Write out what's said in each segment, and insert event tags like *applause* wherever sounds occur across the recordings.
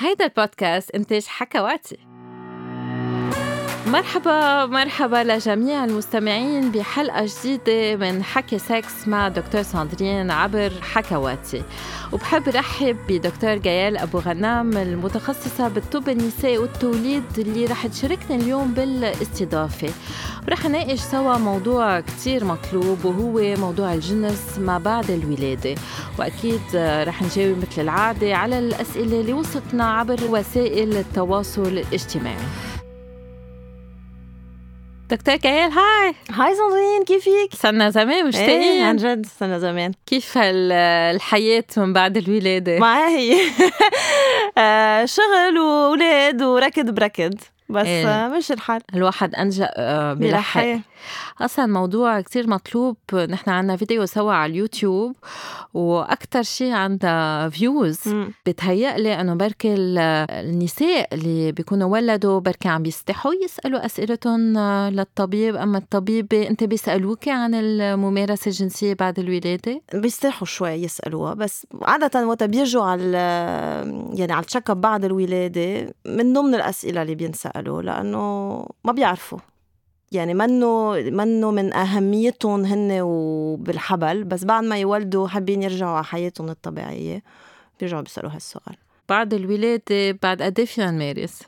هيدا البودكاست إنتاج حكواتي. مرحبا مرحبا لجميع المستمعين بحلقة جديدة من حكي سكس مع دكتور ساندرين عبر حكواتي. وبحب رحب بدكتور جيال أبو غنام المتخصصة بالطب النسائي والتوليد اللي رح تشاركنا اليوم بالاستضافة. ورح نناقش سوا موضوع كتير مطلوب وهو موضوع الجنس ما بعد الولادة. وأكيد رح نجاوب مثل العادة على الأسئلة اللي وصلتنا عبر وسائل التواصل الاجتماعي. دكتور كيال هاي هاي صندرين كيفك؟ صرنا زمان مشتاقين إيه عن جد صرنا زمان كيف الحياة من بعد الولادة؟ ما هي شغل وولاد وركض بركض بس إيه. مش الحال الواحد أنجأ بلحق أصلا موضوع كتير مطلوب نحن عنا فيديو سوا على اليوتيوب وأكثر شيء عندها views بتهيأ لي إنه بركي النساء اللي بيكونوا ولدوا بركي عم بيستحوا يسألوا أسئلتهم للطبيب أما الطبيب أنت بيسالوك عن الممارسة الجنسية بعد الولادة؟ بيستحوا شوي يسألوها بس عادة وقت بيجوا على يعني على ال check بعد الولادة من ضمن الأسئلة اللي بينسألوا لأنه ما بيعرفوا. يعني منه منه من أهميتهم هن وبالحبل بس بعد ما يولدوا حابين يرجعوا على حياتهم الطبيعية. بيرجعوا بيسالوا هالسؤال بعد الولادة بعد قد إيه فينا نمارس؟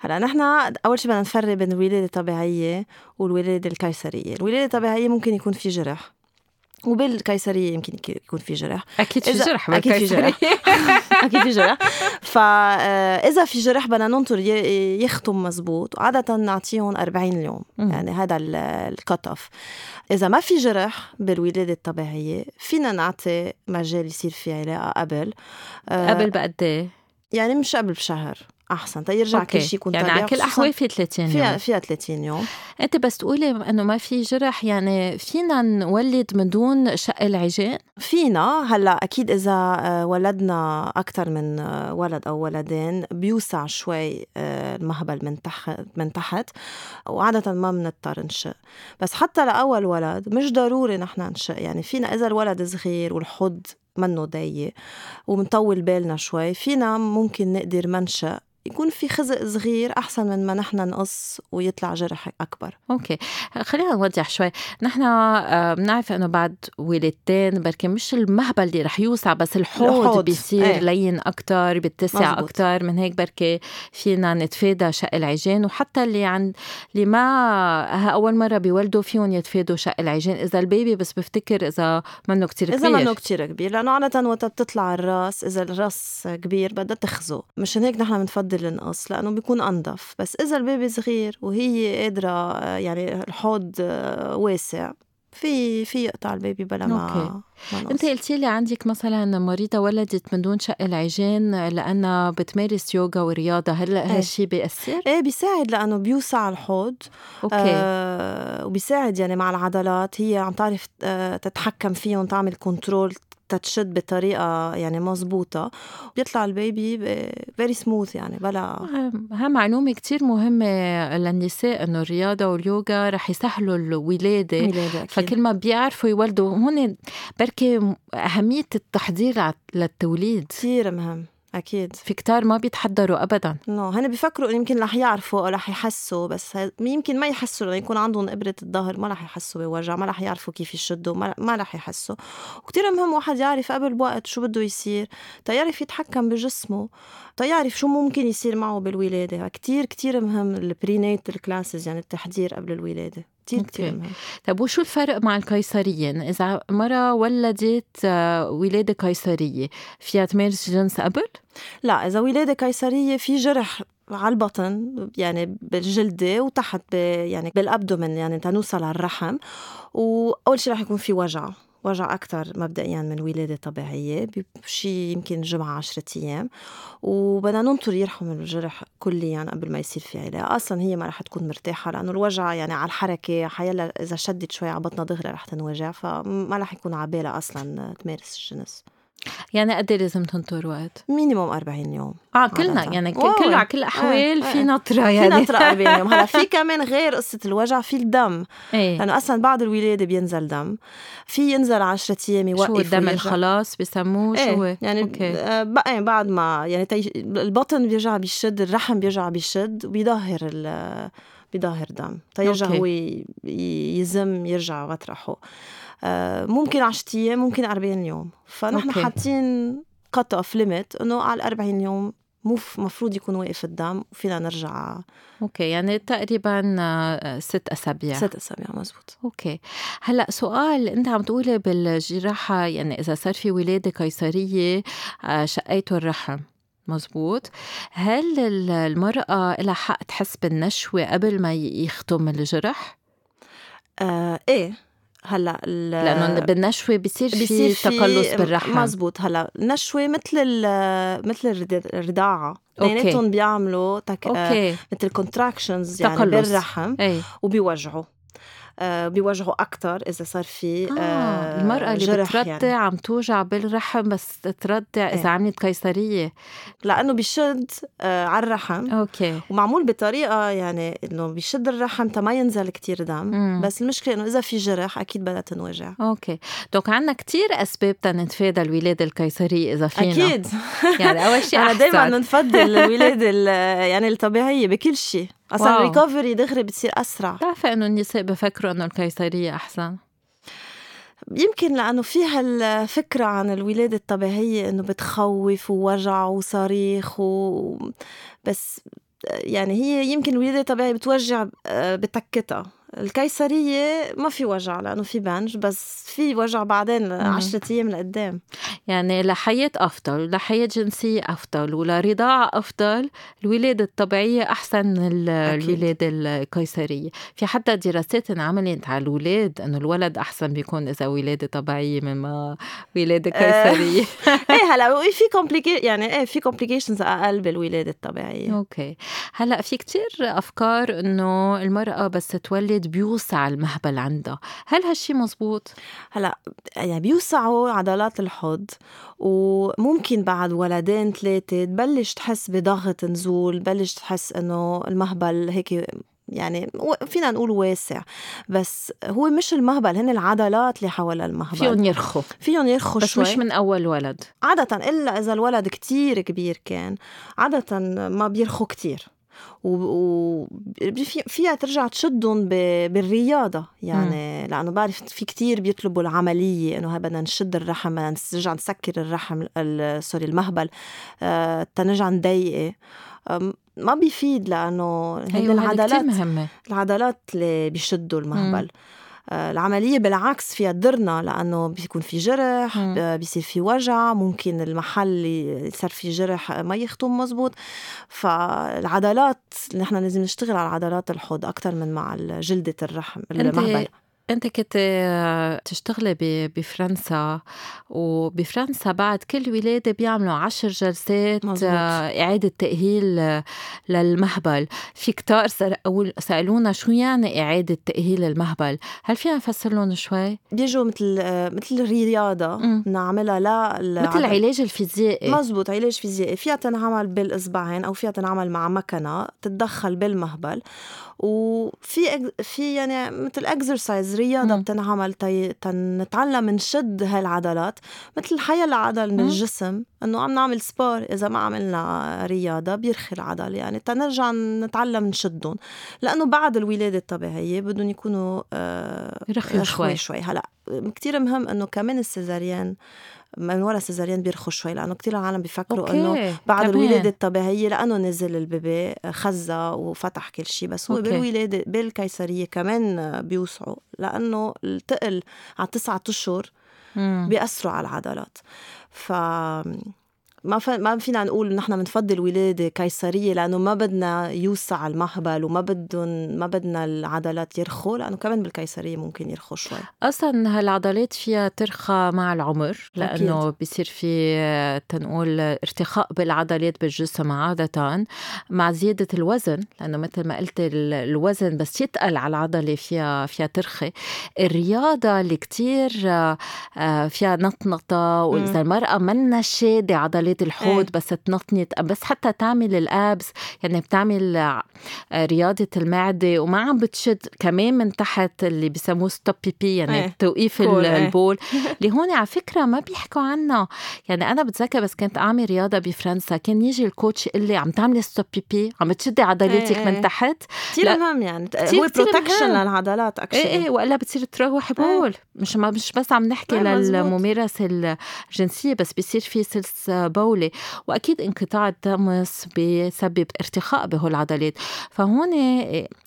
هلأ نحن أول شيء بدنا نفرق بين الولادة الطبيعية والولادة القيصريه، الولادة الطبيعية ممكن يكون في جرح. وبالقيصريه يمكن يكون في جرح. أكيد في جرح *laughs* أكيد في جرح. أكيد في جرح. فاذا في جرح بدنا ننطر يختم مزبوط. وعاده نعطيهم 40 يوم يعني هذا الكت اوف إذا ما في جرح بالولادة الطبيعية فينا نعطي مجال يصير في علاقة قبل. قبل بقد إيه؟ يعني مش قبل بشهر. أحسن. تيرجع كل شيء يكون يعني على كل الاحوال في 30 يوم. فيها فيها 30 يوم. أنت بس تقولي إنه ما في جرح يعني فينا نولد من دون شق العجين؟ فينا. هلأ أكيد إذا آه، ولدنا أكثر من آه، ولد أو ولدين بيوسع شوي آه، المهبل من تحت من تحت وعادة ما بنضطر نشق. بس حتى لأول ولد مش ضروري نحن نشق. يعني فينا إذا الولد صغير والحوض منه ضيق ومنطول بالنا شوي فينا ممكن نقدر منشأ يكون في خزق صغير أحسن من ما نحن نقص ويطلع جرح أكبر. أوكي. خلينا نوضح شوي. نحن آه، بنعرف إنه بعد ولادتين بركي مش المهبل اللي رح يوسع بس الحوض, الحوض. بيصير إيه. لين أكثر بيتسع أكثر من هيك بركي فينا نتفادى شق العجين. وحتى اللي عند اللي ما أول مرة بيولدوا فيهم يتفادوا شق العجين. إذا البيبي بس بفتكر إذا منه كتير كبير. اذا منه كتير كبير. لأنه عادة وقت بتطلع الرأس إذا الرأس كبير بدها تخزق. مشان هيك نحن بنفضل بفضل النقص لأنه بيكون أنظف بس إذا البيبي صغير وهي قادرة يعني الحوض واسع في في يقطع ال baby بلا ما okay. ما أنت قلتي لي عندك مثلا مريضة ولدت من دون شق العجان لأنها بتمارس يوغا ورياضة هل إيه. هالشيء بيأثر؟ إيه بيساعد لأنه بيوسع الحوض okay آه وبيساعد يعني مع العضلات هي عم تعرف آه تتحكم فيهم تعمل control تتشد بطريقة يعني مزبوطة بيطلع ال baby very سموث يعني بلا ها معلومة كتير مهمة للنساء إنه الرياضة واليوغا رح يسهلوا الولادة. فكل ما بيعرفوا يولدوا هون بركي أهمية التحضير للتوليد. كثير مهم. أكيد. في كتار ما بيتحضروا ابدا. نو هن بيفكروا إنه يمكن رح يعرفوا أو رح يحسوا بس يمكن ما يحسوا لأنه يكون عندهم ابره الظهر ما رح يحسوا بوجع ما رح يعرفوا كيف يشدوا ما, رح يحسوا. وكتير مهم واحد يعرف قبل بوقت شو بده يصير تيعرف يتحكم بجسمه تيعرف شو ممكن يصير معه بالولادة. كتير كتير مهم ال prenatal classes يعني التحضير قبل الولادة. كتير كتير. مهم طيب وشو الفرق مع القيصرية؟ إذا مرة ولدت آه، ولادة قيصرية فيها تمارس جنس قبل؟ لا إذا ولادة قيصرية في جرح على البطن يعني بالجلدة وتحت يعني بال abdomen يعني تنوصل على الرحم. وأول شيء رح يكون في وجع. وجع أكثر مبدئيا من ولادة طبيعية بشي يمكن جمعة عشرة أيام. وبدنا ننطر يرحم الجرح كليا قبل ما يصير في علاقة. أصلا هي ما رح تكون مرتاحة لأنه الوجع يعني على الحركة. حيلا إذا شدت شوي على بطنها دغري رح تنوجع فما رح يكون على بالها أصلا تمارس الجنس. يعني قد إيه لازم تنطر وقت؟ مينيموم 40 يوم آه كلنا عادة. يعني. كله على كل الأحوال إيه، في إيه. نطرة في يعني نطرة *laughs* 40 يوم هلا في كمان غير قصة الوجع في الدم إيه لأنه أصلا بعد الولادة بينزل دم في ينزل 10 أيام يوقف شو الدم. الخلاص بسموه شو هو؟ إيه يعني okay. آه، بقى بعد ما يعني تي البطن بيرجع بيشد الرحم بيرجع بيشد وبيظهر ال بيظهر دم تيرجع. هو يزم يرجع مطرحه آه، ممكن 10 أيام ممكن 40 يوم. فنحن. حاطين cut off limit إنه على 40 يوم مو مفروض يكون واقف الدم وفينا نرجع. okay يعني تقريبا آه، ست أسابيع. ست أسابيع مزبوط. okay. هلأ سؤال أنت عم تقولي بالجراحة يعني إذا صار في ولادة قيصرية آه، شقيتوا الرحم مزبوط. هل ال- المرأة لها حق تحس بالنشوة قبل ما يختم الجرح؟ آه إيه. هلأ بصير في بيصير في تقلص بالرحم. مزبوط. هلأ نشوة مثل ال- مثل الرضاعه okay. اثنيناتهم بيعملوا تك... okay. مثل contractions يعني تقلص. بالرحم إي. وبيوجعوا. آه بيوجعوا أكثر إذا صار في آه المرأة اللي جرح بترضع يعني. عم توجع بالرحم بس ترضع إذا إيه. عملت قيصرية. لأنه بيشد آه على الرحم. okay. ومعمول بطريقة يعني إنه بيشد الرحم تا ما ينزل كتير دم. مم. بس المشكلة إنه إذا في جرح أكيد بدها تنوجع. okay. donc عنا كتير أسباب تنتفادى الولادة القيصرية إذا فينا. أكيد. يعني أول شيء *laughs* أنا دائما أحسن. بنفضل *laughs* الولاده ال- يعني الطبيعية بكل شيء أصلا واو. الريكفري دغري بتصير أسرع. بتعرفي إنه النساء بفكروا إنه القيصرية أحسن. يمكن لأنه فيها الفكرة عن الولادة الطبيعية إنه بتخوف ووجع وصريخ و... بس يعني هي يمكن الولادة الطبيعية بتوجع آه، بتكتها. القيصرية ما في وجع لأنه في بنج بس في وجع بعدين عشرة أيام لقدام. يعني لحياة أفضل لحياة جنسية أفضل ولرضاعة أفضل. الولادة الطبيعية أحسن من. الولادة القيصرية. في حتى دراسات انعملت على الولاد أنه الولد أحسن بيكون إذا ولادة طبيعية مما ولادة آه. قيصرية. *laughs* إيه هلا في compli يعني إيه في complications أقل بالولادة الطبيعية. okay. هلا في كتير أفكار إنه المرأة بس تولد بيوسع المهبل عندها. هل هالشي مزبوط؟ هلا يعني بيوسعوا عضلات الحوض. وممكن بعد ولدين ثلاثة تبلش تحس بضغط نزول بلش تحس إنه المهبل هيك يعني فينا نقول واسع. بس هو مش المهبل هن العضلات اللي حول المهبل. فيهم يرخوا فيهم يرخوا بس شوي. مش من أول ولد. عادة إلا إذا الولد كتير كبير كان عادة ما بيرخوا كتير. و في فيها ترجع تشدهم بالرياضة. يعني لأنه بعرف في كتير بيطلبوا العملية إنه هاي بدنا نشد الرحم بدنا نرجع نسكر الرحم ال- سوري المهبل. آه، تنرجع نضيقه ما بيفيد هن أيوه هذا كتير العضلات مهمة. العضلات اللي بيشدوا المهبل. آه، العملية بالعكس فيها تضرنا لأنه بيكون في جرح. ب- بيصير في وجع ممكن المحل اللي صار فيه جرح ما يختم مزبوط فالعضلات نحن لازم نشتغل على عضلات الحوض أكتر من مع جلدة الرحم المهبل أنت كنت آه، تشتغلي بفرنسا وبفرنسا بعد كل ولادة بيعملوا عشر جلسات مزبوط. آه، إعادة تأهيل للمهبل. في كتار سألونا شو يعني إعادة تأهيل المهبل هل فينا نفسر لهم شوي؟ بيجوا مثل آه، مثل مم. نعملها لا مثل العلاج الفيزيائي. مزبوط علاج فيزيائي. فيها تنعمل بالإصبعين أو فيها تنعمل مع مكنة تتدخل بالمهبل وفي في يعني مثل exercise رياضه مم. بتنعمل تي تنتعلم نشد هالعضلات مثل حيلا عضل من. الجسم إنه عم نعمل sport إذا ما عملنا رياضة بيرخي العضل يعني تنرجع نتعلم نشدهم لأنه بعد الولادة الطبيعية بدهم يكونوا آه يرخيوا شوي. شوي هلأ كتير مهم إنه كمان ال cesarean من ورا ال cesarean بيرخوا شوي لأنه كتير العالم بيفكروا إنه بعد كمان. الولادة الطبيعية لأنه نزل ال baby خزق وفتح كل شيء بس هو okay. بالولادة بالقيصرية كمان بيوسعوا لأنه التقل على تسعة أشهر مم. بيأثروا على العضلات ف ما ف... ما فينا نقول نحن بنفضل ولادة قيصريه لأنه ما بدنا يوسع المهبل وما بدهم ما بدنا العضلات يرخوا لأنه كمان بالقيصريه ممكن يرخوا شوي. أصلا هالعضلات فيها ترخى مع العمر لأنه أكيد. بصير في تنقول ارتخاء بالعضلات بالجسم عادة مع زيادة الوزن لأنه مثل ما قلت الوزن بس يتقل على العضلة فيها فيها ترخي. الرياضة اللي كتير آه، فيها نطنطة وإذا المرأة منا شادة عضلات عضلات الحوض إيه. بس تنطنط بس حتى تعمل ال abs يعني بتعمل آه، رياضة المعدة وما عم بتشد كمان من تحت اللي بسموه stop pipi يعني إيه. توقيف إيه. البول *laughs* اللي هون على فكرة ما بيحكوا عنها يعني أنا بتذكر بس كنت أعمل رياضة بفرنسا كان يجي ال coach يقول لي عم تعملي stop pipi عم بتشدي عضلاتك إيه. من إيه. تحت كثير مهم يعني هو protection للعضلات actually إيه إيه وإلا بتصير تروح بول إيه. مش مش بس عم نحكي إيه للممارسة الجنسية بس بيصير في سلس بولي وأكيد انقطاع الطمث بيسبب ارتخاء بهول العضلات. فهون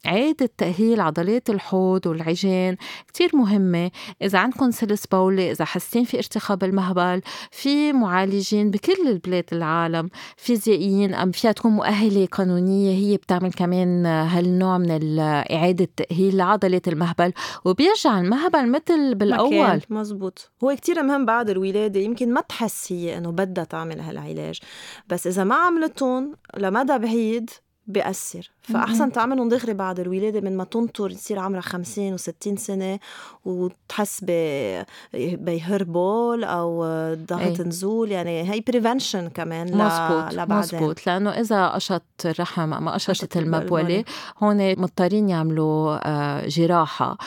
عادة تأهيل عضلات الحوض والعجان كتير مهمة. إذا عندكم سلس بولي إذا حاسين في ارتخاء بالمهبل في معالجين بكل البلاد العالم فيزيائيين أم فيها تكون مؤهلة قانونية هي بتعمل كمان هالنوع من إعادة تأهيل لعضلة المهبل. وبيرجع المهبل مثل بالأول. مزبوط. هو كتير مهم بعد الولادة يمكن ما تحس هي إنه بدها تعمل هالعلاج بس إذا ما عملتهم لمدى بعيد بيأثر فأحسن تعملهم دغري بعد الولادة من ما تنطر يصير عمرها 50 و60 سنة وتحس بهربول أو ضغط نزول. يعني هي بريفنشن كمان مزبوط لبعدين مزبوط لأنه إذا قشط الرحم ما قشطت المبولة هون مضطرين يعملوا آه، جراحة.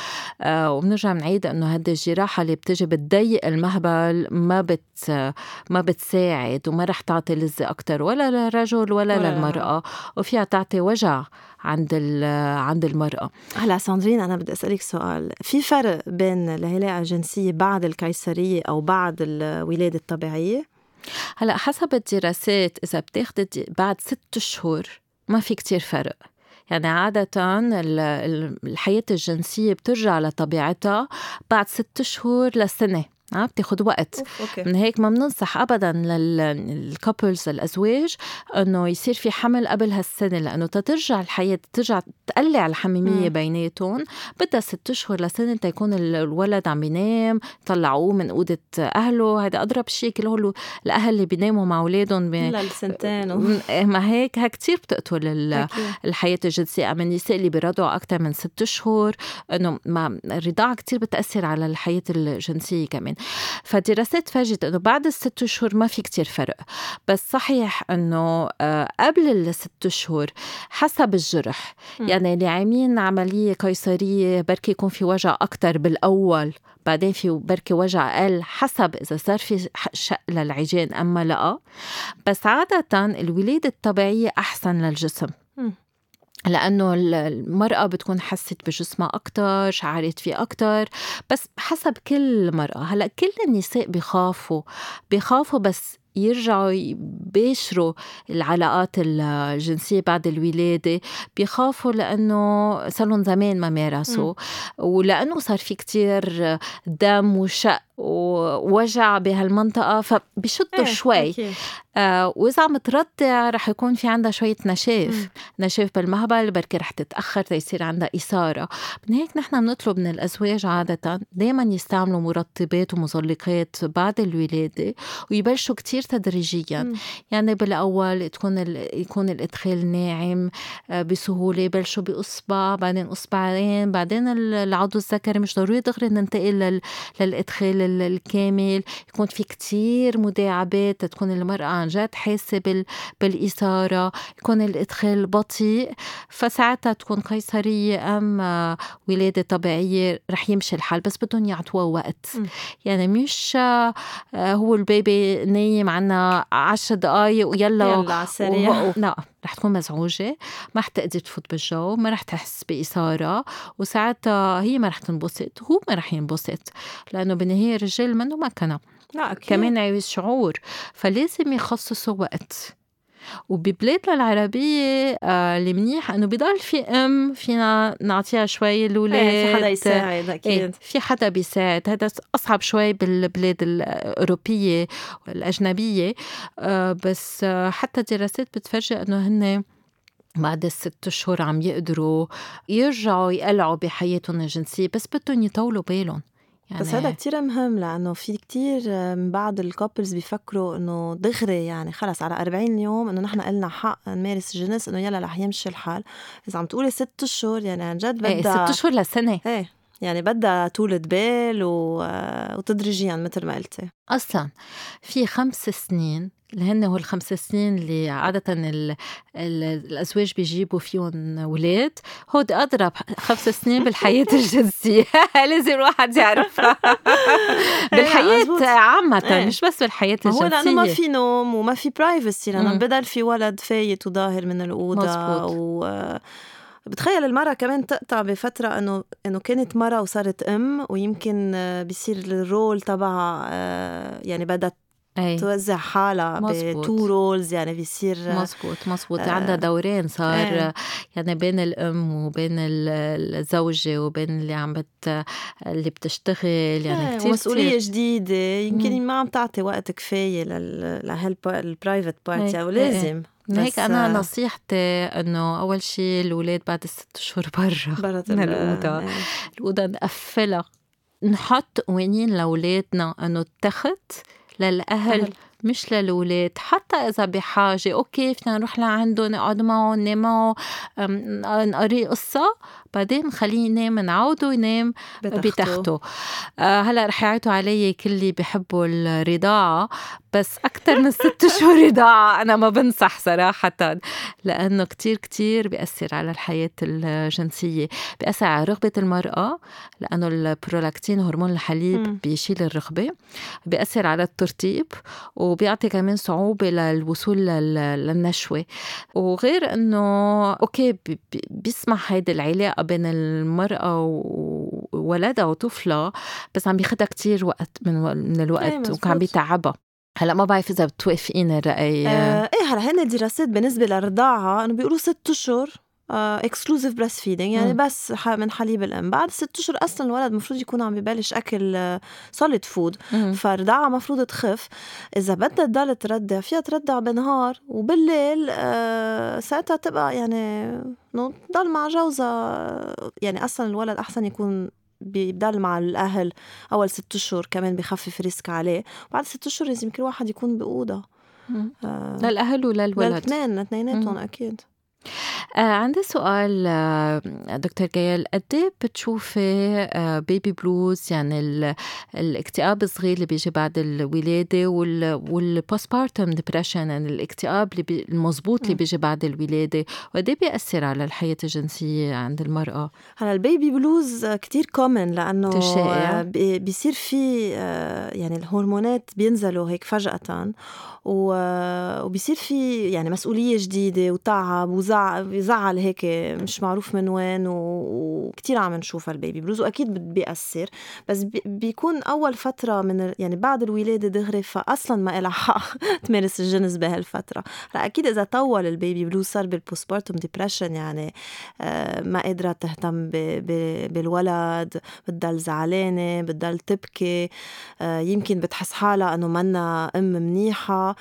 آه، وبنرجع بنعيد إنه هذه الجراحة اللي بتجي بتضيق المهبل ما بت ما بتساعد وما رح تعطي لذة أكتر ولا للرجل ولا, ولا للمرأة. وفيها تعطي وجع. عند عند المرأة. هلا ساندرين أنا بدي أسألك سؤال. في فرق بين العلاقة الجنسية بعد القيصرية أو بعد الولادة الطبيعية؟ هلا حسب الدراسات إذا بتاخدي بعد ست شهور ما في كتير فرق. يعني عادة الحياة الجنسية بترجع لطبيعتها بعد ست شهور لسنة. آه بتاخد وقت. okay. من هيك ما بننصح ابدا لل couples الازواج إنه يصير في حمل قبل هالسنة لأنه تترجع الحياة ترجع تقلع الحميمية بيناتهم بدها ست أشهر لسنة تيكون الولد عم ينام طلعوه من أوضة أهله هذا أضرب شيء كل هول الأهل اللي بيناموا مع أولادهم للسنتين و... ما هيك ها كثير بتقتل الحياة الجنسية. أما النساء اللي بيرضعوا أكثر من ست أشهر إنه ما الرضاعه كثير بتأثر على الحياة الجنسية كمان. فدراسات فرجت إنه بعد الست شهور ما في كتير فرق. بس صحيح إنه آه، قبل الست شهور حسب الجرح. م. يعني اللي عاملين عملية قيصرية بركي يكون في وجع أكثر بالأول بعدين في بركي وجع أقل حسب إذا صار في شق للعجين أما لا. بس عادة الولادة الطبيعية أحسن للجسم. لأنه المرأة بتكون حست بجسمها أكتر شعرت فيه أكتر. بس حسب كل مرأة. هلأ كل النساء بخافوا بخافوا بس يرجعوا يباشروا العلاقات الجنسية بعد الولادة. بيخافوا لأنه صار لهم زمان ما مارسوا. ولأنه صار في كتير دم وشق ووجع بهالمنطقة فبشدوا إيه شوي. آه وإذا عم ترضع رح يكون في عندها شوية نشاف. مم. نشاف بالمهبل بركي رح تتأخر تيصير عندها إثارة. من هيك نحن بنطلب من الأزواج عادة دايما يستعملوا مرطبات ومزلقات بعد الولادة ويبلشوا كتير تدريجيا. مم. يعني بالأول تكون يكون الإدخال ناعم آه بسهولة يبلشوا بإصبع بعدين إصبعين بعدين العضو الذكري مش ضروري دغري ننتقل للإدخال الكامل يكون في كتير مداعبات تكون المرأة عن جد حاسة بالإثارة يكون الإدخال بطيء. فساعتها تكون قيصرية أم ولادة طبيعية رح يمشي الحال بس بدهم يعطوها وقت. م. يعني مش آه، هو البيبي نايم عنا عشر دقايق ويلا يلا على السريع. لا رح تكون مزعوجة ما رح تقدر تفوت بالجو ما رح تحس بإثارة وساعتها هي ما رح تنبسط هو ما رح ينبسط لأنه بالنهاية الرجال منه مكنة لا أكيد. كمان عايز شعور فلازم يخصصوا وقت وببلادنا العربية آه اللي منيح إنه بضل في أم فينا نعطيها شوي الاولاد إيه، في حدا يساعد أكيد. إيه في حدا بيساعد. هذا أصعب شوي بالبلاد الأوروبية والأجنبية. آه بس آه حتى دراسات بتفرجي إنه هن بعد الست اشهر عم يقدروا يرجعوا يقلعوا بحياتهم الجنسية بس بدهم يطولوا بالهم. يعني بس هذا كتير مهم لأنه في كتير من بعض ال couples بيفكروا إنه دغري يعني خلص على 40 يوم إنه نحن قلنا حق نمارس الجنس إنه يلا رح يمشي الحال. إذا عم تقولي ست أشهر يعني عن جد بدها ست أشهر لسنة. إيه. يعني بدها طولة بال و... وتدريجيا مثل ما قلتي. أصلا في خمس سنين اللي هن هو الخمس سنين اللي عادة ال ال الأزواج بيجيبوا فيهم أولاد هود أضرب خمس سنين بالحياة *laughs* الجنسية. *laughs* لازم الواحد يعرفها. *laughs* بالحياة عامة إيه. مش بس بالحياة الجنسية هو لأنه ما في نوم وما في privacy لأنه بدل في ولد فايت وظاهر من الأوضة و بتخيل المرأة كمان تقطع بفترة انه إنه كانت مرة وصارت أم ويمكن بيصير ال role تبعها آه، يعني بدها أي. توزع حالها ب two roles يعني بيصير مزبوط مزبوط آه عندها دورين صار أي. يعني بين الأم وبين الزوجة وبين اللي عم بت اللي بتشتغل يعني أي. كثير مسؤولية جديدة يمكن. ما عم تعطي وقت كفاية لل private party ولازم هيك أنا نصيحتي إنه أول شيء الاولاد بعد الست اشهر برا من الأوضة إيه. الأوضة نقفلها نحط قوانين لأولادنا إنه التخت للأهل أهل. مش للولاد حتى إذا بحاجة أوكي فينا نروح لعنده نقعد معه ننام معه نقري قصة بعدين خليه ينام نعوده ينام بتخته. آه هلا رح يعيطوا علي كل اللي بحبوا الرضاعة بس أكثر من ست *laughs* شهور رضاعة أنا ما بنصح صراحة لأنه كتير كتير بيأثر على الحياة الجنسية. بيأثر على رغبة المرأة لأنه البرولاكتين هرمون الحليب بيشيل الرغبة. بيأثر على الترطيب وبيعطي كمان صعوبة للوصول للنشوة. وغير إنه أوكي بيسمح هيدي العلاقة بين المرأة وولدها وطفلها بس عم بياخدها كتير وقت من من الوقت وكان بيتعبها. هلأ ما بعرف إذا بتوافقيني الراي آه إيه هلأ هن الدراسات بالنسبة للرضاعه إنه بيقولوا ست أشهر. exclusive breastfeeding يعني مم. بس من حليب الأم. بعد ست اشهر أصلا الولد المفروض يكون عم ببلش أكل solid food فالرضاعه المفروض تخف. إذا بدها تضل ترضع فيها ترضع بالنهار وبالليل آه ساعتها تبقى يعني تضل مع جوزها. يعني أصلا الولد أحسن يكون بيضل مع الأهل أول ست أشهر كمان بخفف risk عليه. بعد ست أشهر لازم كل واحد يكون بأوضة. آه. للأهل وللولد. للأثنين اثنيناتهم أكيد. آه عندي سؤال آه دكتور جيال قد إيه بتشوفي آه baby blues يعني الاكتئاب الصغير اللي بيجي بعد الولادة وال postpartum depression يعني الاكتئاب اللي بي المزبوط اللي بيجي بعد الولادة وقد إيه بيأثر على الحياة الجنسية عند المرأة؟ هلا ال baby blues كتير common لأنه بيصير في آه، يعني الهرمونات بينزلوا هيك فجأة وبيصير في يعني مسؤولية جديدة وتعب وزعل هيك مش معروف من وين وكتير عم نشوف ال baby blues واكيد بيأثر. بس بيكون أول فترة من يعني بعد الولادة دغري فأصلا ما لها حق *laughs* تمارس الجنس بهالفترة. هلا أكيد إذا طول ال baby blues صار بال postpartum depression يعني آه، ما قادرة تهتم بالولد بتضل زعلانة بتضل تبكي آه، يمكن بتحس حالها إنه منا أم منيحة. آه،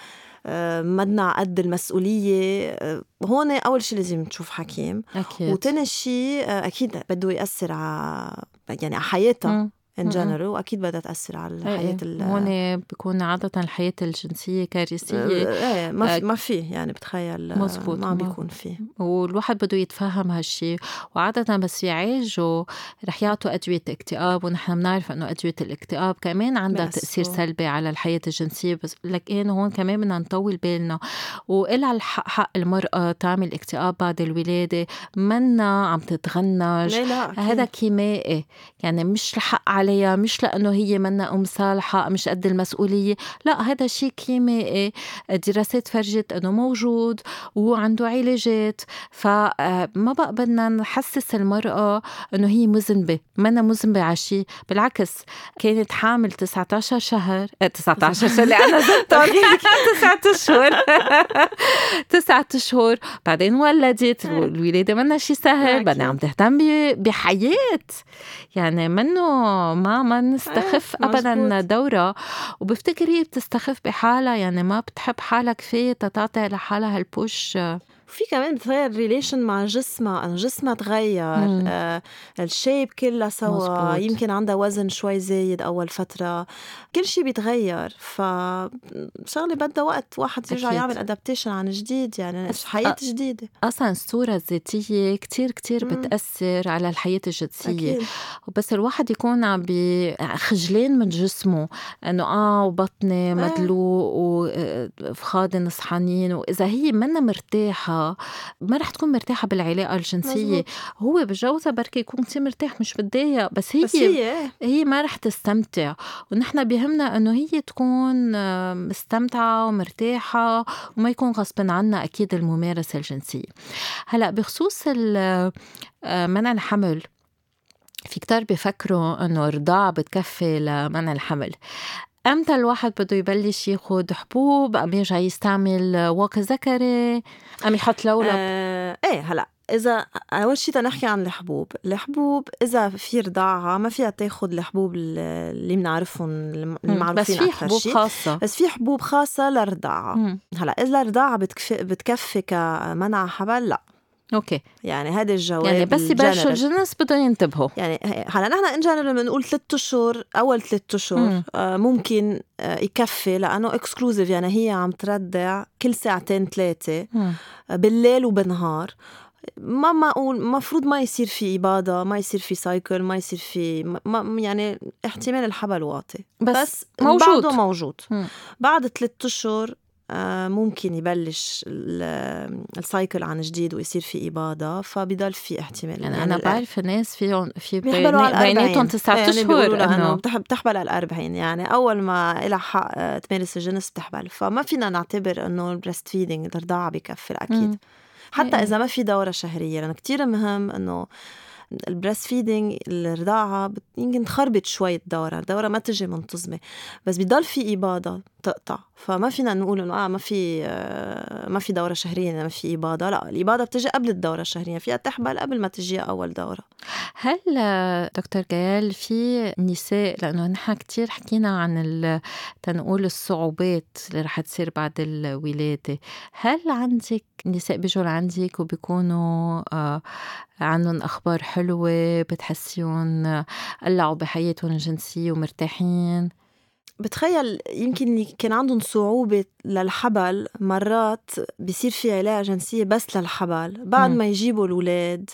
منا قد المسؤولية. آه، هون أول شيء لازم تشوف حكيم. أكيد. وتاني شيء آه، أكيد بده يأثر على يعني على حياتها. in general وأكيد بدها تأثر على الحياة إيه. هون بيكون عادة الحياة الجنسية كارثية. إيه ما في ما في يعني بتخيل مزبوط ما بيكون في. والواحد بده يتفهم هالشيء وعادة بس يعالجوا رح يعطوا أدوية اكتئاب ونحن بنعرف إنه أدوية الاكتئاب كمان عندها تأثير سلبي على الحياة الجنسية. بس لكن هون كمان بدنا نطول بالنا. وإلها الحق حق المرأة تعمل اكتئاب بعد الولادة. منا عم تتغنج. لا؟ لا هذا كيمائي يعني مش الحق على عليها مش لأنه هي منا أم صالحة مش قد المسؤولية لا هذا شيء كيميائي دراسات فرجت أنه موجود وعنده علاجات فما بقى بدنا نحسس المرأة أنه هي مذنبة منا مذنبة على شيء. بالعكس كانت حامل 19 شهر 19 شهر اللي أنا زدتهم *laughs* تسعة أشهر. *laughs* تسعة أشهر. بعدين ولدت الولادة منا شيء سهل بدنا عم تهتم بحياة. يعني منه ما ما نستخف إيه، ابدا دورة. وبفتكر هي بتستخف بحالها يعني ما بتحب حالها كفاية تعطي لحالها هالبوش في كمان بتغير relation مع جسمها انه جسمها تغير آه ال shape كلها سوا مزبوط. يمكن عندها وزن شوي زايد أول فترة. كل شيء بيتغير ف شغلة بدها وقت واحد يرجع يعمل adaptation عن جديد يعني حياة جديدة. أصلا الصورة الذاتية كتير كتير بتأثر على الحياة الجنسية. وبس الواحد يكون عم خجلان من جسمه إنه آه وبطني آه. مدلوق وفخاده نصحانين وإذا هي منا مرتاحة ما رح تكون مرتاحة بالعلاقة الجنسية. مزبوط. هو بجوزها بركي يكون كثير مرتاح مش بدايه بس هي بس هي, هي ما رح تستمتع. ونحن بيهمنا إنه هي تكون مستمتعة ومرتاحة وما يكون غصب عنها أكيد الممارسة الجنسية. هلأ بخصوص آه، منع الحمل في كتار بيفكروا إنه الرضاعة بتكفي لمنع الحمل. أمتى الواحد بده يبلش ياخد حبوب؟ أم يرجع يستعمل واقي ذكري؟ أم يحط لولب؟ آه إيه هلأ إذا أول شيء نحكي عن الحبوب، الحبوب إذا في رضاعة ما فيها تاخد الحبوب اللي بنعرفهم المعروفين بس في حبوب شي. خاصة. بس في حبوب خاصة للرضاعة هلأ إذا الرضاعة بتكفي, بتكفي كمنع حبل لأ. okay. يعني هذا الجواب يعني بس يبلشوا الجنس بدهم ينتبهوا. يعني هلا نحن in general بنقول ثلاث أشهر أول ثلاث أشهر آه ممكن آه يكفي لأنه exclusive يعني هي عم ترضع كل ساعتين ثلاثة بالليل وبالنهار. ما معقول المفروض ما يصير في إباضة ما يصير في cycle ما يصير في ما يعني احتمال الحبل واطي. بس, بس موجود. بعده موجود. م. بعد ثلاث أشهر آه، ممكن يبلش ال cycle عن جديد ويصير في إباضة فبضل في احتمال يعني, يعني أنا بعرف ناس فيهم في بيناتهم تسعة يعني أشهر إنه بتحبل على الأربعين يعني أول ما إلها حق آه، تمارس الجنس بتحبل فما فينا نعتبر إنه ال breastfeeding الرضاعة بكفي أكيد م. حتى إذا ما في دورة شهرية لأنه كثير مهم إنه ال breastfeeding الرضاعة يمكن تخربط شوي الدورة الدورة ما تجي منتظمة بس بضل في إباضة تقطع فما فينا نقول إنه آه ما في آه ما في دورة شهرية ما في إباضة لا الإباضة بتجي قبل الدورة الشهرية فيها تحبل قبل ما تجي أول دورة. هل دكتور جيال في نساء لأنه نحن كثير حكينا عن تنقول الصعوبات اللي رح تصير بعد الولادة هل عندك نساء بيجوا لعندك وبيكونوا آه عندهم أخبار حلوة بتحسيهم قلعوا بحياتهم الجنسية ومرتاحين بتخيل يمكن اللي كان عندهم صعوبة للحبل مرات بيصير في علاقة جنسية بس للحبل بعد م. ما يجيبوا الأولاد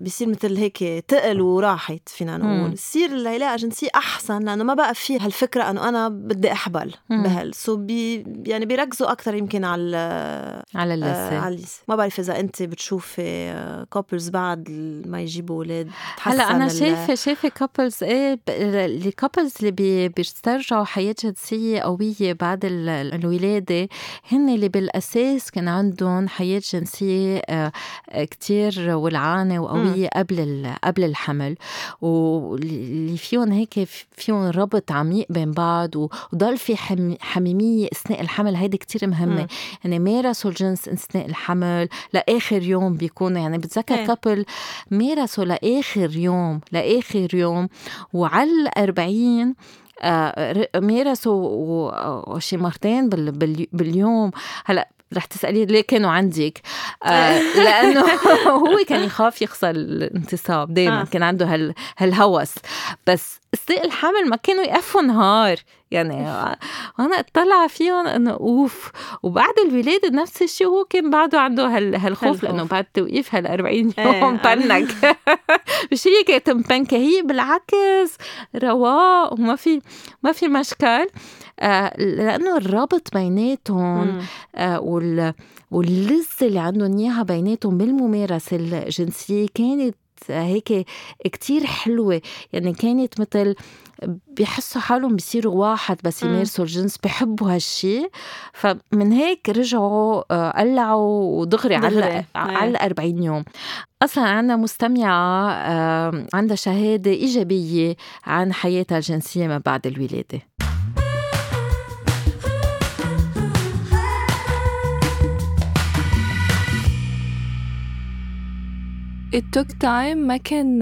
بصير مثل هيك تقل وراحت فينا نقول. بصير العلاقة الجنسيه أحسن لأنه ما بقى في هالفكرة إنه أنا بدي أحبل بهال. سو بي يعني بيركزوا أكثر يمكن على على اللسه آه على اللسه ما بعرف إذا أنت بتشوفي couples بعد ما يجيبوا أولاد هلأ أنا شايفة شايفة couples إيه ال couples اللي بي بيسترجعوا حياة جنسية قوية بعد الولادة هن اللي بالأساس كان عندهم حياة جنسية آه كتير ولعانة وقوية. قوية قبل قبل الحمل. واللي فيهم هيك فيهم ربط عميق بين بعض وضل في حميمية أثناء الحمل. هيدي كتير مهمة. يعني مارسوا الجنس أثناء الحمل لآخر يوم بيكونوا. يعني بتذكر كابل مارسوا لآخر يوم لآخر يوم. وعلى الأربعين آه مارسوا شي مرتين باليوم. هلأ رح تسألي ليه كانوا عندك؟ آه *laughs* لأنه *laughs* هو كان يخاف يخسر الانتصاب دايما آه. كان عنده هال هالهوس. بس استاء الحمل ما كانوا يقفوا نهار. يعني أنا اطلع فيهم إنه أوف. وبعد الولاده نفس الشيء هو كان بعده عنده هال هالخوف لأنه بعد توقيف هال 40 إيه، يوم بنك. *laughs* مش هي كانت مبنكه هي بالعكس رواق وما في ما في مشكل. آه لأنه الرابط بيناتهم آه وال واللذة اللي عندهم إياها بيناتهم بالممارسة الجنسية كانت هيك كتير حلوة. يعني كانت مثل بيحسوا حالهم بيصيروا واحد بس يمارسوا الجنس بحبوا هالشي. فمن هيك رجعوا آه، قلعوا ودغري على على 40 يوم. أصلا عندنا مستمعة آه، عندها شهادة إيجابية عن حياتها الجنسية ما بعد الولادة. It took time. ما كان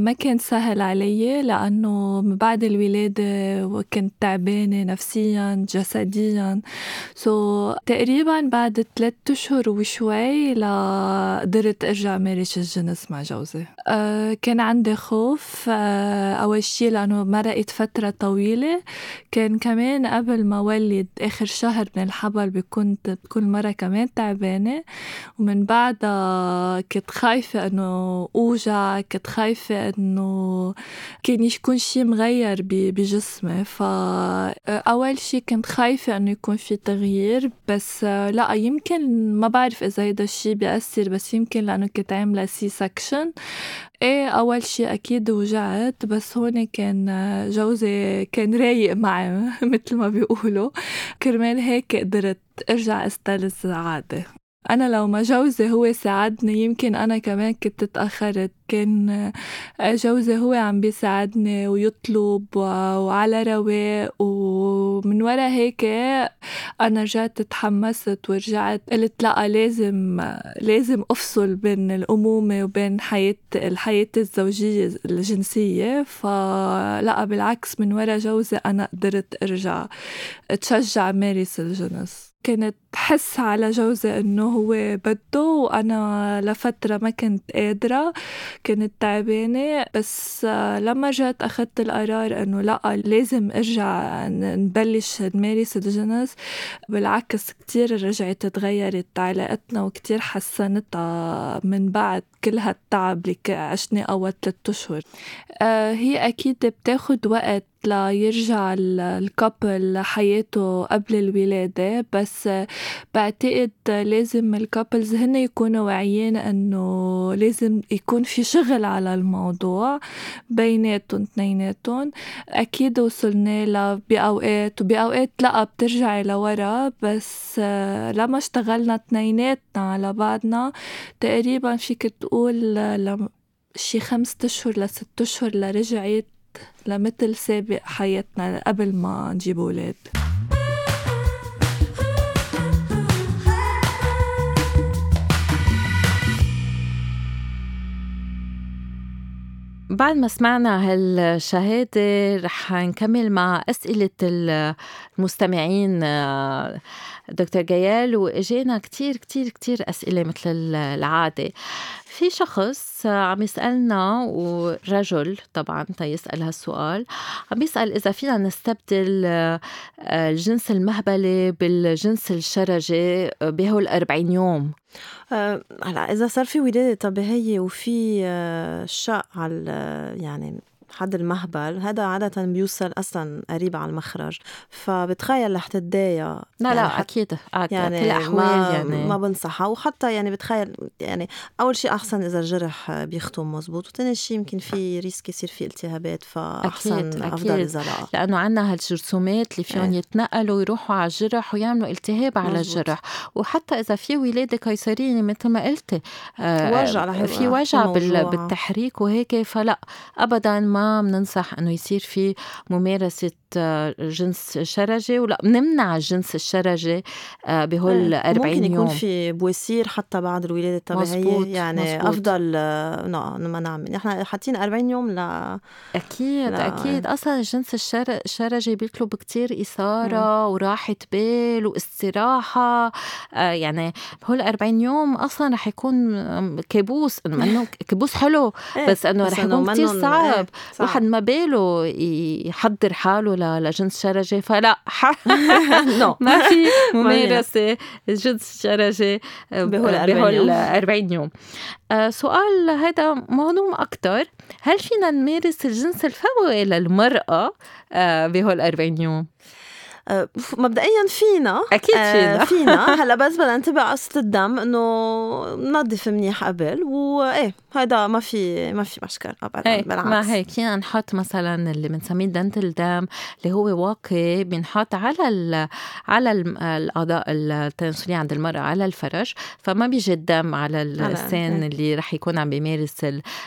ما كان سهل علي لأنه من بعد الولادة كنت تعبانة نفسيا جسديا. سو so, تقريبا بعد ثلاث أشهر وشوي لقدرت أرجع مارس الجنس مع جوزي. أه كان عندي خوف. أه أول شي لأنه مرقت فترة طويلة. كان كمان قبل ما ولد آخر شهر من الحبل بكون كل مرة كمان تعبانة. ومن بعدها كنت خايفة إنه اوجع كنت خايفة إنه كان يكون شي مغير بجسمي. فأول شي كنت خايفة إنه يكون في تغيير بس لا يمكن ما بعرف إذا هيدا الشي بيأثر بس يمكن لأنه كنت عاملة C-section إيه أول شي أكيد وجعت بس هون كان جوزي كان رايق معي *laughs* مثل ما بيقولوا. كرمال هيك قدرت أرجع أستلذ عادي أنا لو ما جوزي هو ساعدني يمكن أنا كمان كنت تأخرت. كان آه، جوزي هو عم بيساعدني ويطلب وعلى رواق. ومن ورا هيك أنا رجعت تحمست ورجعت قلت لا لازم لازم أفصل بين الأمومة وبين حياة الحياة الزوجية الجنسية. فلا بالعكس من ورا جوزي أنا قدرت أرجع تشجع مارس الجنس. كانت حس على جوزي إنه هو بده وأنا لفترة ما كنت قادرة كنت تعبانة. بس لما رجعت أخذت القرار إنه لأ لازم أرجع نبلش نمارس الجنس بالعكس كتير رجعت تغيرت علاقتنا وكتير حسنتها من بعد كل هالتعب اللي عشناه أول ثلاثة أشهر. آه، هي أكيد بتاخد وقت ليرجع ال couple لحياته قبل الولادة بس بعتقد لازم ال couples هن يكونوا واعيين إنه لازم يكون في شغل على الموضوع بيناتهم اثنيناتهم. أكيد وصلنا له بأوقات وبأوقات لأ بترجعي لورا بس لما اشتغلنا اثنيناتنا على بعضنا تقريبا فيك تقول شي خمسة أشهر لست أشهر لرجعت لمثل سابق حياتنا قبل ما نجيب أولاد. بعد ما سمعنا هالشهادة رح نكمل مع أسئلة المستمعين. دكتور جيال وإجينا كتير كتير كتير أسئلة مثل العادة. في شخص عم يسألنا ورجل طبعا تيسأل هالسؤال عم يسأل إذا فينا نستبدل آه، الجنس المهبلة بالجنس الشرجي بهول 40 يوم. آه، هلا إذا صار في ولادة طبيعية وفي آه، شق على يعني حد المهبل هذا عادة بيوصل أصلا قريب على المخرج. فبتخيل رح تتضايق. لا يعني لا أكيد يعني كل الأحوال ما يعني. ما بنصحها. وحتى يعني بتخيل يعني أول شيء أحسن إذا الجرح بيختم مزبوط. وثاني شيء يمكن في ريسك يصير في التهابات. فأحسن أكيد أفضل أكيد. إذا لا. لأنه عندنا هالجرثومات اللي فيهم إيه. يتنقلوا ويروحوا على الجرح ويعملوا التهاب على مزبوط. الجرح. وحتى إذا في ولادة قيصرية مثل ما قلتي آه وجع في وجع بالتحريك وهيك فلا أبدا ما ما بننصح إنه يصير في ممارسة آه، جنس شرجي ولا بنمنع الجنس الشرجي آه، بهول 40 إيه، يوم ممكن يكون في بويسير حتى بعد الولادة الطبيعية مزبوط. يعني مزبوط. أفضل آه، ما نعمل نحن حاطين 40 يوم ل أكيد لا. أكيد أصلا الجنس الشرجي بيطلب كتير إثارة. وراحة بال واستراحة يعني بهول 40 يوم أصلا رح يكون كابوس إنه *laughs* كابوس حلو إيه، بس إنه رح يكون كتير صعب إيه، واحد ما باله يحضر حاله لجنس شرجي فلا *laughs* ما في *laughs* ممارسة جنس شرجي بهول 40 يوم. آه، سؤال هذا مهضوم أكتر. هل فينا نمارس الجنس الفوي للمرأة؟ آه، بهول 40 يوم؟ آه، مبدئيا فينا. أكيد فينا. *laughs* فينا. هلا بس بدنا ننتبه على قصة الدم إنه ننظف منيح قبل وايه هيدا ما في ما في مشكل. ابدا هيك بالعكس. ما هيك. فينا نحط مثلا اللي بنسميه دنتل دام اللي هو واقي بنحط على ال على الاعضاء التناسلية عند المرأة على الفرج فما بيجي الدم على السن اللي رح يكون عم بيمارس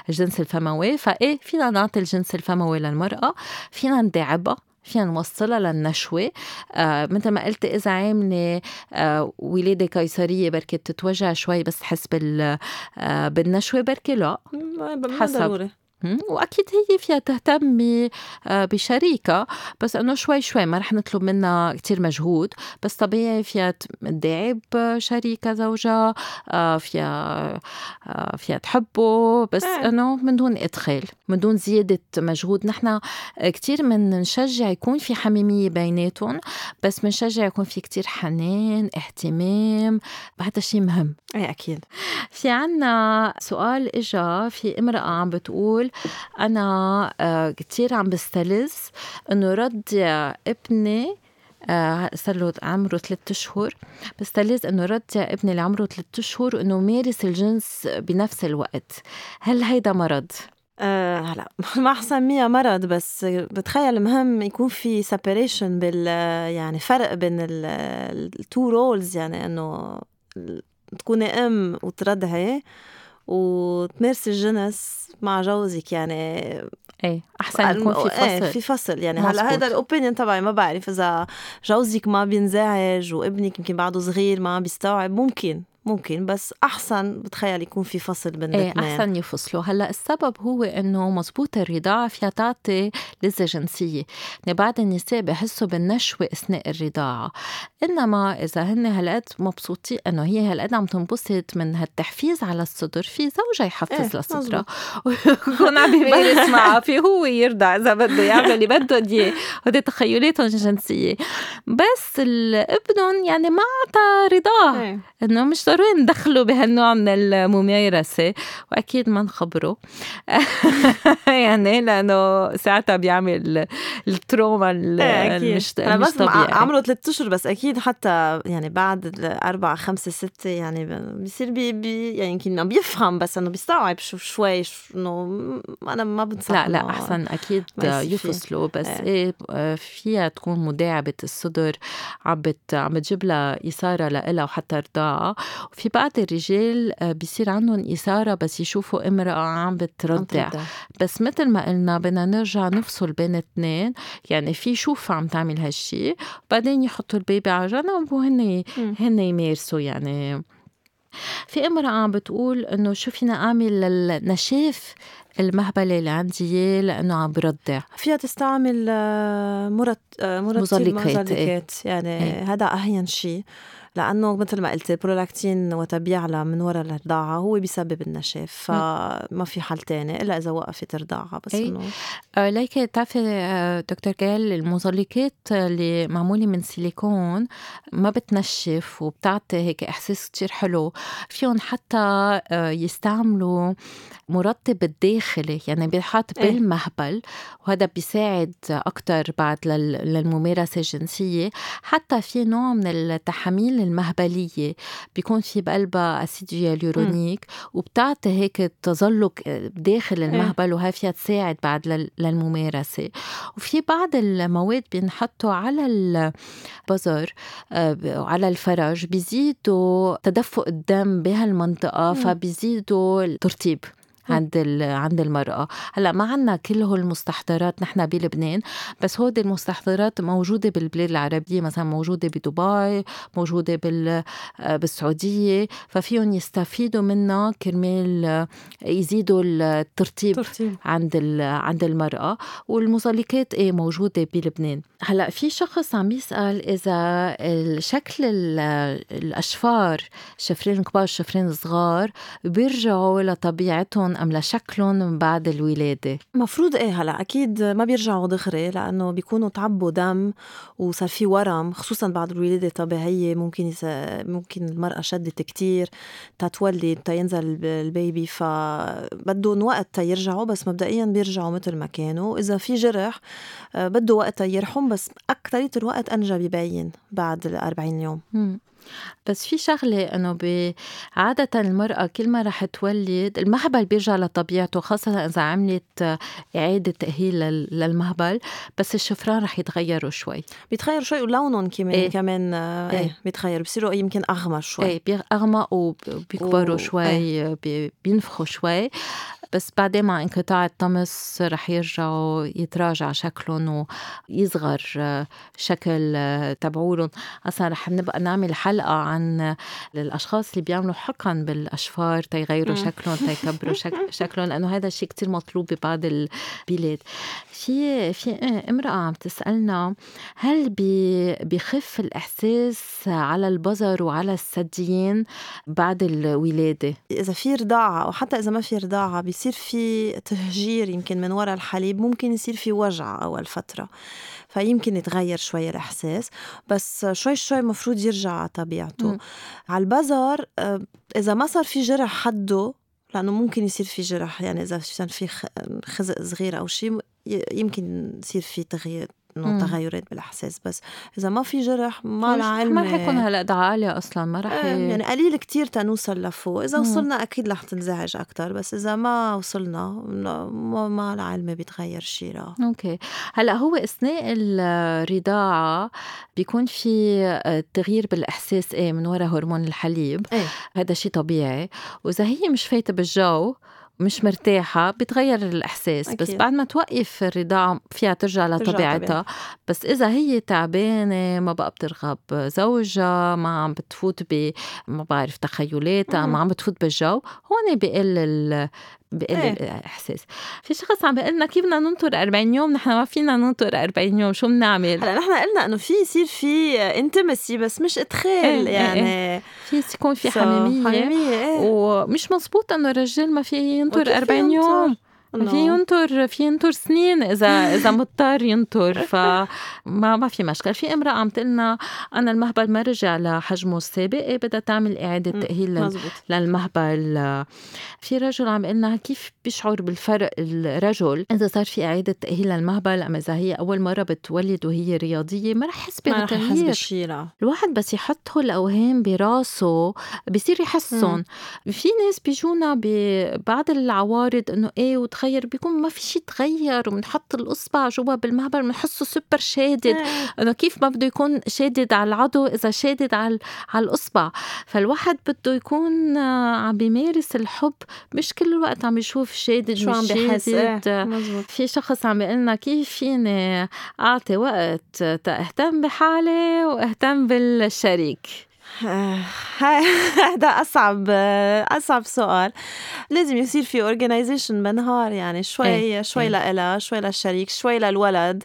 الجنس الفموي. فإيه فينا نعطي الجنس الفموي للمرأة. فينا نداعبها فينا نوصلها للنشوة. آه مثل ما قلت إذا عاملة آه ولادة قيصرية بركي بتتوجع شوي بس تحس بال آه بالنشوة بركي لا حسب. وأكيد هي فيها تهتم آه، بشريكة. بس إنه شوي شوي ما رح نطلب منها كتير مجهود. بس طبيعي فيها تداعب شريكة زوجها آه، فيها آه، فيها تحبه. بس إنه من دون إدخال. من دون زيادة مجهود. نحن كتير من نشجع يكون في حميمية بيناتهم بس بنشجع يكون في كتير حنان اهتمام هذا شيء مهم. إيه أكيد. في عنا سؤال إجا في امرأة عم بتقول أنا آه، كتير عم بستلذ إنه رضع ابني آه، صار له عمره ثلاثة أشهر بستلذ إنه رضع ابني اللي عمره ثلاثة أشهر إنه مارس الجنس بنفس الوقت. هل هيدا مرض؟ أه هلا *laughs* ما حسميها مرض بس بتخيل مهم يكون في separation بال يعني فرق بين ال two roles يعني إنه تكوني أم وترضعي وتمارسي الجنس مع جوزك يعني إيه أحسن يكون في فصل إيه في فصل. يعني هلا هذا ال opinion تبعي ما بعرف إذا جوزك ما بينزعج وابنك يمكن بعده صغير ما بيستوعب ممكن. ممكن بس أحسن بتخيل يكون في فصل بين إيه أحسن يفصلوا. هلأ السبب هو إنه مزبوط الرضاعة فيها تعطي لذه جنسيه يعني بعض النساء بحسوا بالنشوة أثناء الرضاعة. إنما إذا هن هالقد مبسوطين إنه هي هالقد عم تنبسط من هالتحفيز على الصدر في زوجها يحفز إيه لصدرها. ويكون *laughs* عم بيمارس *laughs* معها في هو يرضع إذا بده يعمل اللي بده إياه. هودي تخيلاتهم الجنسيه بس ابنهم يعني ما أعطى رضاه إيه. إنه مش ضروري ندخله بهالنوع من الممارسة وأكيد ما نخبره *laughs* يعني لأنه ساعتها بيعمل ال trauma إيه، المش, المش طبيعي. عمره ثلاث أشهر بس أكيد حتى يعني بعد أربعة خمسة ستة يعني بيصير بي, بي يعني يمكن بيفهم بس إنه بيستوعب شو شوي إنه أنا ما بنصح لا لا أحسن أكيد يفصلوا. بس إيه, إيه فيها تكون مداعبة الصدر عم عم بتجيب لها إثارة لإلها وحتى رضاعة وفي بعض الرجال آه، بيصير عندهم إثارة بس يشوفوا امرأة عم بترضع بس مثل ما قلنا بدنا نرجع نفصل بين اثنين يعني في شوف عم تعمل هالشي بعدين يحطوا البيبي على جنب وهن هن يمارسوا يعني في امرأة عم بتقول إنه شو فينا أعمل للنشاف المهبلة اللي عندي لأنه عم برضع فيها تستعمل آه، مرت آه، مزلقات, مزلقات. إيه. يعني إيه. هذا أهين شيء لأنه مثل ما قلت البرولاكتين وتبيعلها من وراء الرضاعه هو بيسبب النشاف فما في حل تاني إلا إذا وقفت الرضاعه بس إنه آه ليك بتعرفي آه دكتور جال المزلقات اللي معمولة من سيليكون ما بتنشف وبتعطي هيك إحساس كتير حلو. فيهم حتى آه يستعملوا مرطب الداخلي يعني بيحط إيه. بالمهبل وهذا بيساعد أكتر بعد للممارسة الجنسية. حتى في نوع من التحاميل المهبلية بيكون في بقلبها أسيد هيالورونيك وبتعطي هيك تزلق داخل إيه. المهبل وهي فيها تساعد بعد للممارسة. وفي بعض المواد بينحطوا على البزر آه، على الفرج بيزيدوا تدفق الدم بهالمنطقة فبيزيدوا الترطيب. عند عند المرأة. هلأ ما عنا كل هول المستحضرات نحن بلبنان بس هودي المستحضرات موجودة بالبلاد العربية مثلا موجودة بدبي موجودة بال بالسعودية ففيهم يستفيدوا منها كرمال يزيدوا الترطيب ترتيب. عند عند المرأة والمزلقات إيه موجودة بلبنان. هلأ في شخص عم يسأل إذا شكل الأشفار شفرين كبار شفرين صغار بيرجعوا لطبيعتهم أم لشكلهم بعد الولادة؟ مفروض إيه هلا أكيد ما بيرجعوا دغري لأنه بيكونوا تعبوا دم وصار في ورم خصوصا بعد الولادة الطبيعية ممكن يس... ممكن المرأة شدت كتير تتولد تينزل البيبي فبدهم وقت تيرجعوا بس مبدئيا بيرجعوا مثل ما كانوا إذا في جرح آه، بده وقت تيرحم بس اكثريه الوقت انجا ببين بعد ال 40 يوم. بس في شغلة إنه عادة المرأة كل ما رح تولد المهبل بيرجع لطبيعته خاصة إذا عملت إعادة تأهيل للمهبل بس الشفران رح يتغيروا شوي بيتغيروا شوي ولونهم كمان إيه. كمان آه، إيه, إيه. بيتغيروا بصيروا يمكن أغمر شوي إيه بيغمقوا وبيكبروا و- شوي إيه. بي- بينفخوا شوي بس بعدين مع انقطاع الطمس رح يرجعوا يتراجع شكلهم ويصغر شكل تبعولهم. أصلا رح نبقى نعمل حلقة عن الأشخاص اللي بيعملوا حقن بالأشفار تيغيروا. شكلهم تيكبروا شك *laughs* شكلهم لأنه هذا الشيء كتير مطلوب ببعض البلاد. في في امرأة عم تسألنا هل بي بيخف الإحساس على البظر وعلى الثديين بعد الولادة؟ إذا في رضاعة أو حتى إذا ما في رضاعة بيصير في تهجير يمكن من وراء الحليب ممكن يصير في وجع أول فترة فيمكن يتغير شوي الإحساس بس شوي شوي مفروض يرجع على طبيعته مم. على البزر آه، إذا ما صار في جرح حده لأنه ممكن يصير في جرح يعني إذا كان في خزق صغير أو شيء يمكن يصير في تغيير. إنه تغيرات بالأحساس بس. إذا ما في جرح ما العلم ما رح يكون هالقد عالية أصلا ما رح إيه، يعني قليل كتير تنوصل لفوق. إذا مم. وصلنا أكيد رح تنزعج أكتر بس إذا ما وصلنا ما, ما العلم بيتغير شي لا أوكي. هلأ هو أثناء الرضاعة بيكون في آه، تغيير بالإحساس إيه من وراء هرمون الحليب. إيه. هذا شيء طبيعي. وإذا هي مش فايتة بالجو مش مرتاحة بيتغير الإحساس أكيد. بس. بعد ما توقف الرضاعة فيها ترجع لطبيعتها بس إذا هي تعبانة ما بقى بترغب زوجها ما عم بتفوت ب ما بعرف تخيلاتها. ما عم بتفوت بالجو هون بقل. بقل إيه. الإحساس. في شخص عم بيقول لنا كيف بدنا ننطر 40 يوم؟ نحن ما فينا ننطر 40 يوم شو بنعمل؟ هلأ نحن قلنا إنه في يصير في انتمسي بس مش إدخال إيه، إيه، يعني. في يكون في So، حميمية. حميمية ومش مزبوط إنه الرجال ما في ينطر وكيف 40 يوم. في ينطر في ينطر سنين اذا اذا مضطر ينطر فما ما في مشكل في امراه عم تقلنا أنا المهبل ما رجع لحجمه السابق بدها تعمل اعاده تاهيل مزبوط للمهبل في رجل عم يقلنا كيف بيشعر بالفرق الرجل اذا صار في اعاده تاهيل للمهبل اما اذا هي اول مره بتولد وهي رياضيه ما رح يحس لا الواحد بس يحط هول الاوهام براسه بصير يحسن في ناس بيجونا ببعض العوارض انه إيه وتغير بيكون ما في شيء تغير وبنحط الأصبع جوا بالمهبل بنحسه سوبر شادد. إيه. إنه كيف ما بده يكون شادد على العضو إذا شادد على على الأصبع. فالواحد بده يكون آه، عم بيمارس الحب مش كل الوقت عم يشوف شادد شو عم بحس إيه في شخص عم بيقلنا كيف فيني أعطي وقت تهتم بحالي واهتم بالشريك. *laughs* هذا أصعب أصعب سؤال. لازم يصير في organization بنهار يعني شوي إيه، شوي إيه. لإلها شوي للشريك شوي للولد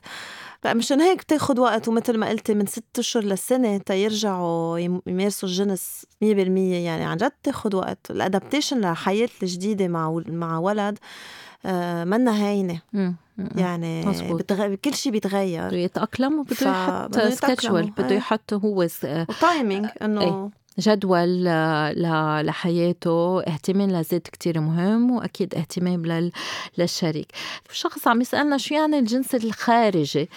مشان هيك بتاخد وقت ومثل ما قلتي من ست أشهر لسنة تيرجعوا يم- يمارسوا الجنس 100% يعني عن جد بتاخد وقت. ال adaptation للحياه الجديدة مع مع ولد آه، منا هينة. يعني مزبوط. بتغ... كل شيء بيتغير. بده يتأقلم وبده ف- يحط يتأقلم، schedule بده إيه. يحط هو س- و timing إنه جدول آه، ل- لحياته اهتمام للذات كتير مهم وأكيد اهتمام لل... للشريك. شخص عم يسألنا شو يعني الجنس الخارجي؟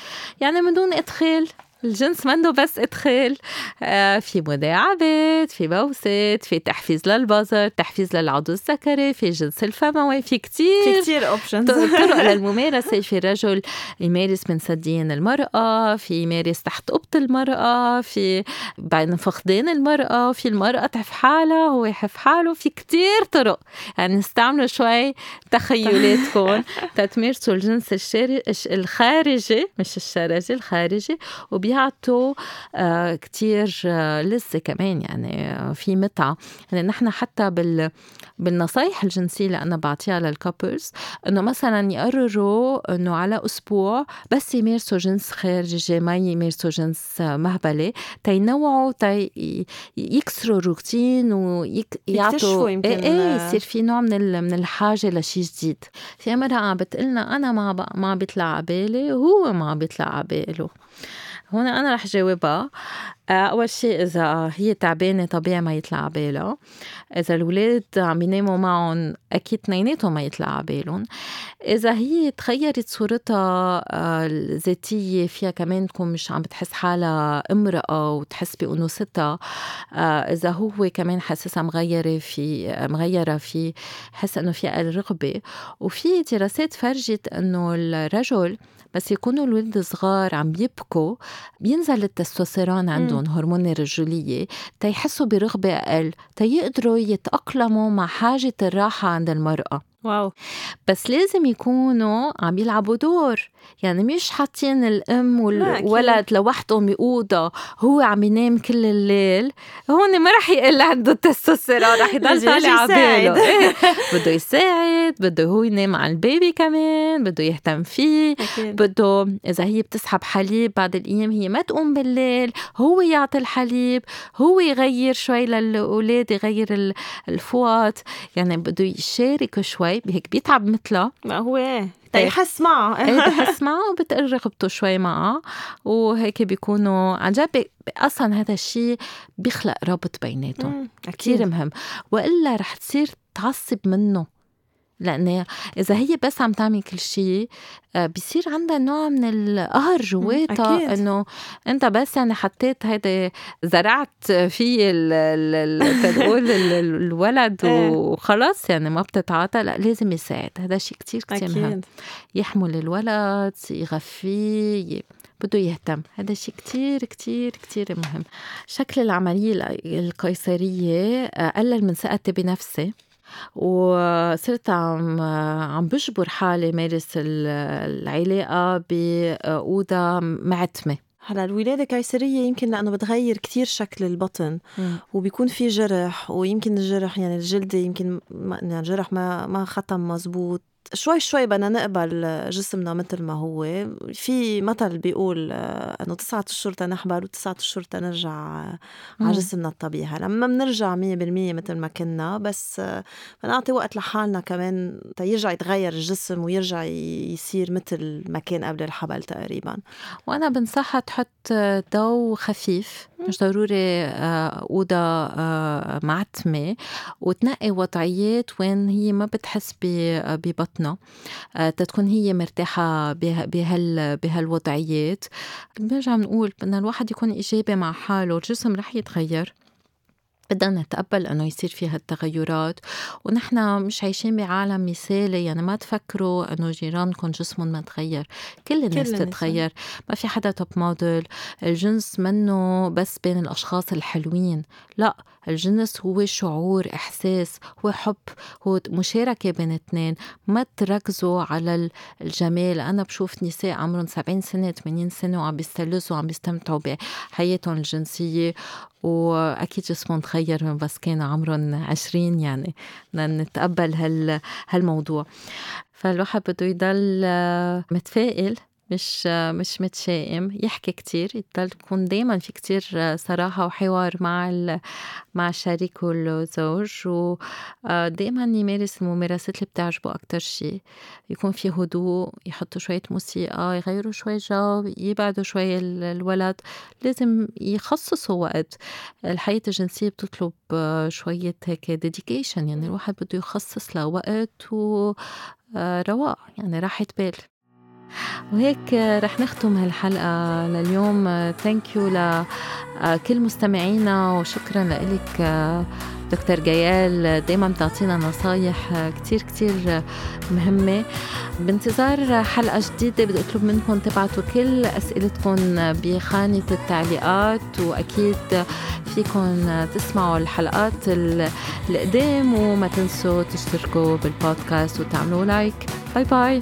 يعني من دون إدخال الجنس منه بس ادخال آه في مداعبات في بوسات في تحفيز للبصر تحفيز للعضو الذكري في الجنس الفموي في كتير. في كتير options *laughs* طرق للممارسة في رجل يمارس من ثديين المرأة في يمارس تحت قبط المرأة في بين فقدان المرأة في المرأة تحف حالها هو يحف حاله. في كتير طرق. يعني نستعملوا شوي تخيلاتكم. *laughs* تتمارسوا الجنس الشاري الخارجي مش الشرجي الخارجي وبي بيعطوا آه، كتير آه، لذة كمان يعني في متعة. يعني نحن حتى بال بالنصايح الجنسية اللي أنا بعطيها للكابلز إنه مثلا يقرروا إنه على أسبوع بس يمارسوا جنس خارجي ما يمارسوا جنس مهبلة تينوعوا تي يكسروا الروتين ويعطوا يمكن إيه إيه يصير في نوع من من الحاجة لشيء جديد. في مرة عم بتقلنا أنا ما ما بيطلع على بالي وهو ما بيطلع على باله هون أنا رح جاوبها. آه، أول شيء إذا هي تعبانة طبيعي ما يطلع على بالها إذا الولاد عم يناموا معهم أكيد اثنيناتهم ما يطلع على بالهم. إذا هي تغيرت صورتها آه، الذاتية فيها كمان تكون مش عم بتحس حالها امرأة وتحس بأنوثتها آه، إذا هو كمان حاسسها مغيرة في مغيرة في حس إنه فيها الرغبة وفي دراسات فرجت إنه الرجل بس يكونوا الولد صغار عم يبكوا بينزل التستوستيرون عندهم هرمون الرجولية تيحسوا برغبة أقل تيقدروا يتأقلموا مع حاجة الراحة عند المرأة. واو. بس لازم يكونوا عم يلعبوا دور. يعني مش حاطين الأم والولد لوحدهم بأوضة هو عم ينام كل الليل. هون ما رح يقل عنده التستوستيرون رح يضل طالع على باله. إيه. *laughs* بده يساعد بده هو ينام على البيبي كمان بده يهتم فيه بده إذا هي بتسحب حليب بعد الأيام هي ما تقوم بالليل هو يعطي الحليب هو يغير شوي للأولاد يغير الفوط يعني بده يشارك شوي هيك بيتعب مثلها ما هو. تيحس معه. إيه *laughs* بحس معه وبتقل رغبته شوي معه. وهيك بيكونوا عن جد أصلا هذا الشيء بيخلق رابط بيناتهم. كثير مهم. وإلا رح تصير تعصب منه. لأن إذا هي بس عم تعمل كل شيء آه، بصير عندها نوع من القهر جواتها إنه أنت بس يعني حطيت هيدا زرعت فيه تقول *laughs* الولد إيه. وخلص يعني ما بتتعاطى لا لازم يساعد. هذا شيء كتير كتير مهم. يحمل الولد يغفيه بده يهتم. هذا شيء كتير كتير كتير مهم. شكل العملية القيصرية قلل من ثقتي بنفسي. وصرت عم عم بجبر حالي مارس العلاقة بأوضة معتمة هلا الولادة القيصرية يمكن لأنه بتغير كتير شكل البطن. وبيكون في جرح ويمكن الجرح يعني الجلدة يمكن ما يعني الجرح ما ما ختم مزبوط شوي شوي بدنا نقبل جسمنا مثل ما هو. في مثل بيقول آه، إنه تسعة أشهر تنحبر وتسعة أشهر تنرجع على جسمنا الطبيعي. لما بنرجع مية بالمية مثل ما كنا بس آه، بنعطي وقت لحالنا كمان تيرجع يتغير الجسم ويرجع يصير مثل ما كان قبل الحبل تقريبا. وأنا بنصحها تحط ضوء خفيف مش ضروري آه، أوضة معتمة وتنقي وضعيات وين هي ما بتحس ببطن حياتنا آه، تتكون هي مرتاحة بهال بهالوضعيات. بنرجع بنقول بدنا الواحد يكون إيجابي مع حاله الجسم رح يتغير. بدنا نتقبل إنه يصير في هالتغيرات. ونحن مش عايشين بعالم مثالي يعني ما تفكروا إنه جيرانكم جسمهم ما تغير كل الناس كل تتغير. ما في حدا توب موديل الجنس منه بس بين الأشخاص الحلوين. لا الجنس هو شعور إحساس هو حب هو مشاركة بين اثنين. ما تركزوا على الجمال. أنا بشوف نساء عمرهم 70 سنة 80 سنة وعم بيستلذوا وعم بيستمتعوا بحياتهم الجنسية. وأكيد جسمهم تغير من بس كانوا عمرهم عشرين يعني بدنا نتقبل هال هالموضوع. فالواحد بده يضل متفائل مش مش متشائم. يحكي كتير يضل يكون دايما في كتير صراحة وحوار مع مع الشريك والزوج ودايما يمارس الممارسات اللي بتعجبه أكتر شي يكون في هدوء يحطوا شوية موسيقى يغيروا شوي جو يبعدوا شوي الولد. لازم يخصصوا وقت. الحياة الجنسية بتطلب شوية هيك dedication يعني الواحد بده يخصص له وقت ورواق يعني راحة بال. وهيك رح نختم هالحلقة لليوم. thank you لكل مستمعينا وشكرا لك دكتور جيال. دايما بتعطينا نصايح كتير كتير مهمة. بانتظار حلقة جديدة. بدي أطلب منكم تبعتوا كل أسئلتكم بخانة التعليقات وأكيد فيكم تسمعوا الحلقات القدام وما تنسوا تشتركوا بالبودكاست وتعملوا like bye bye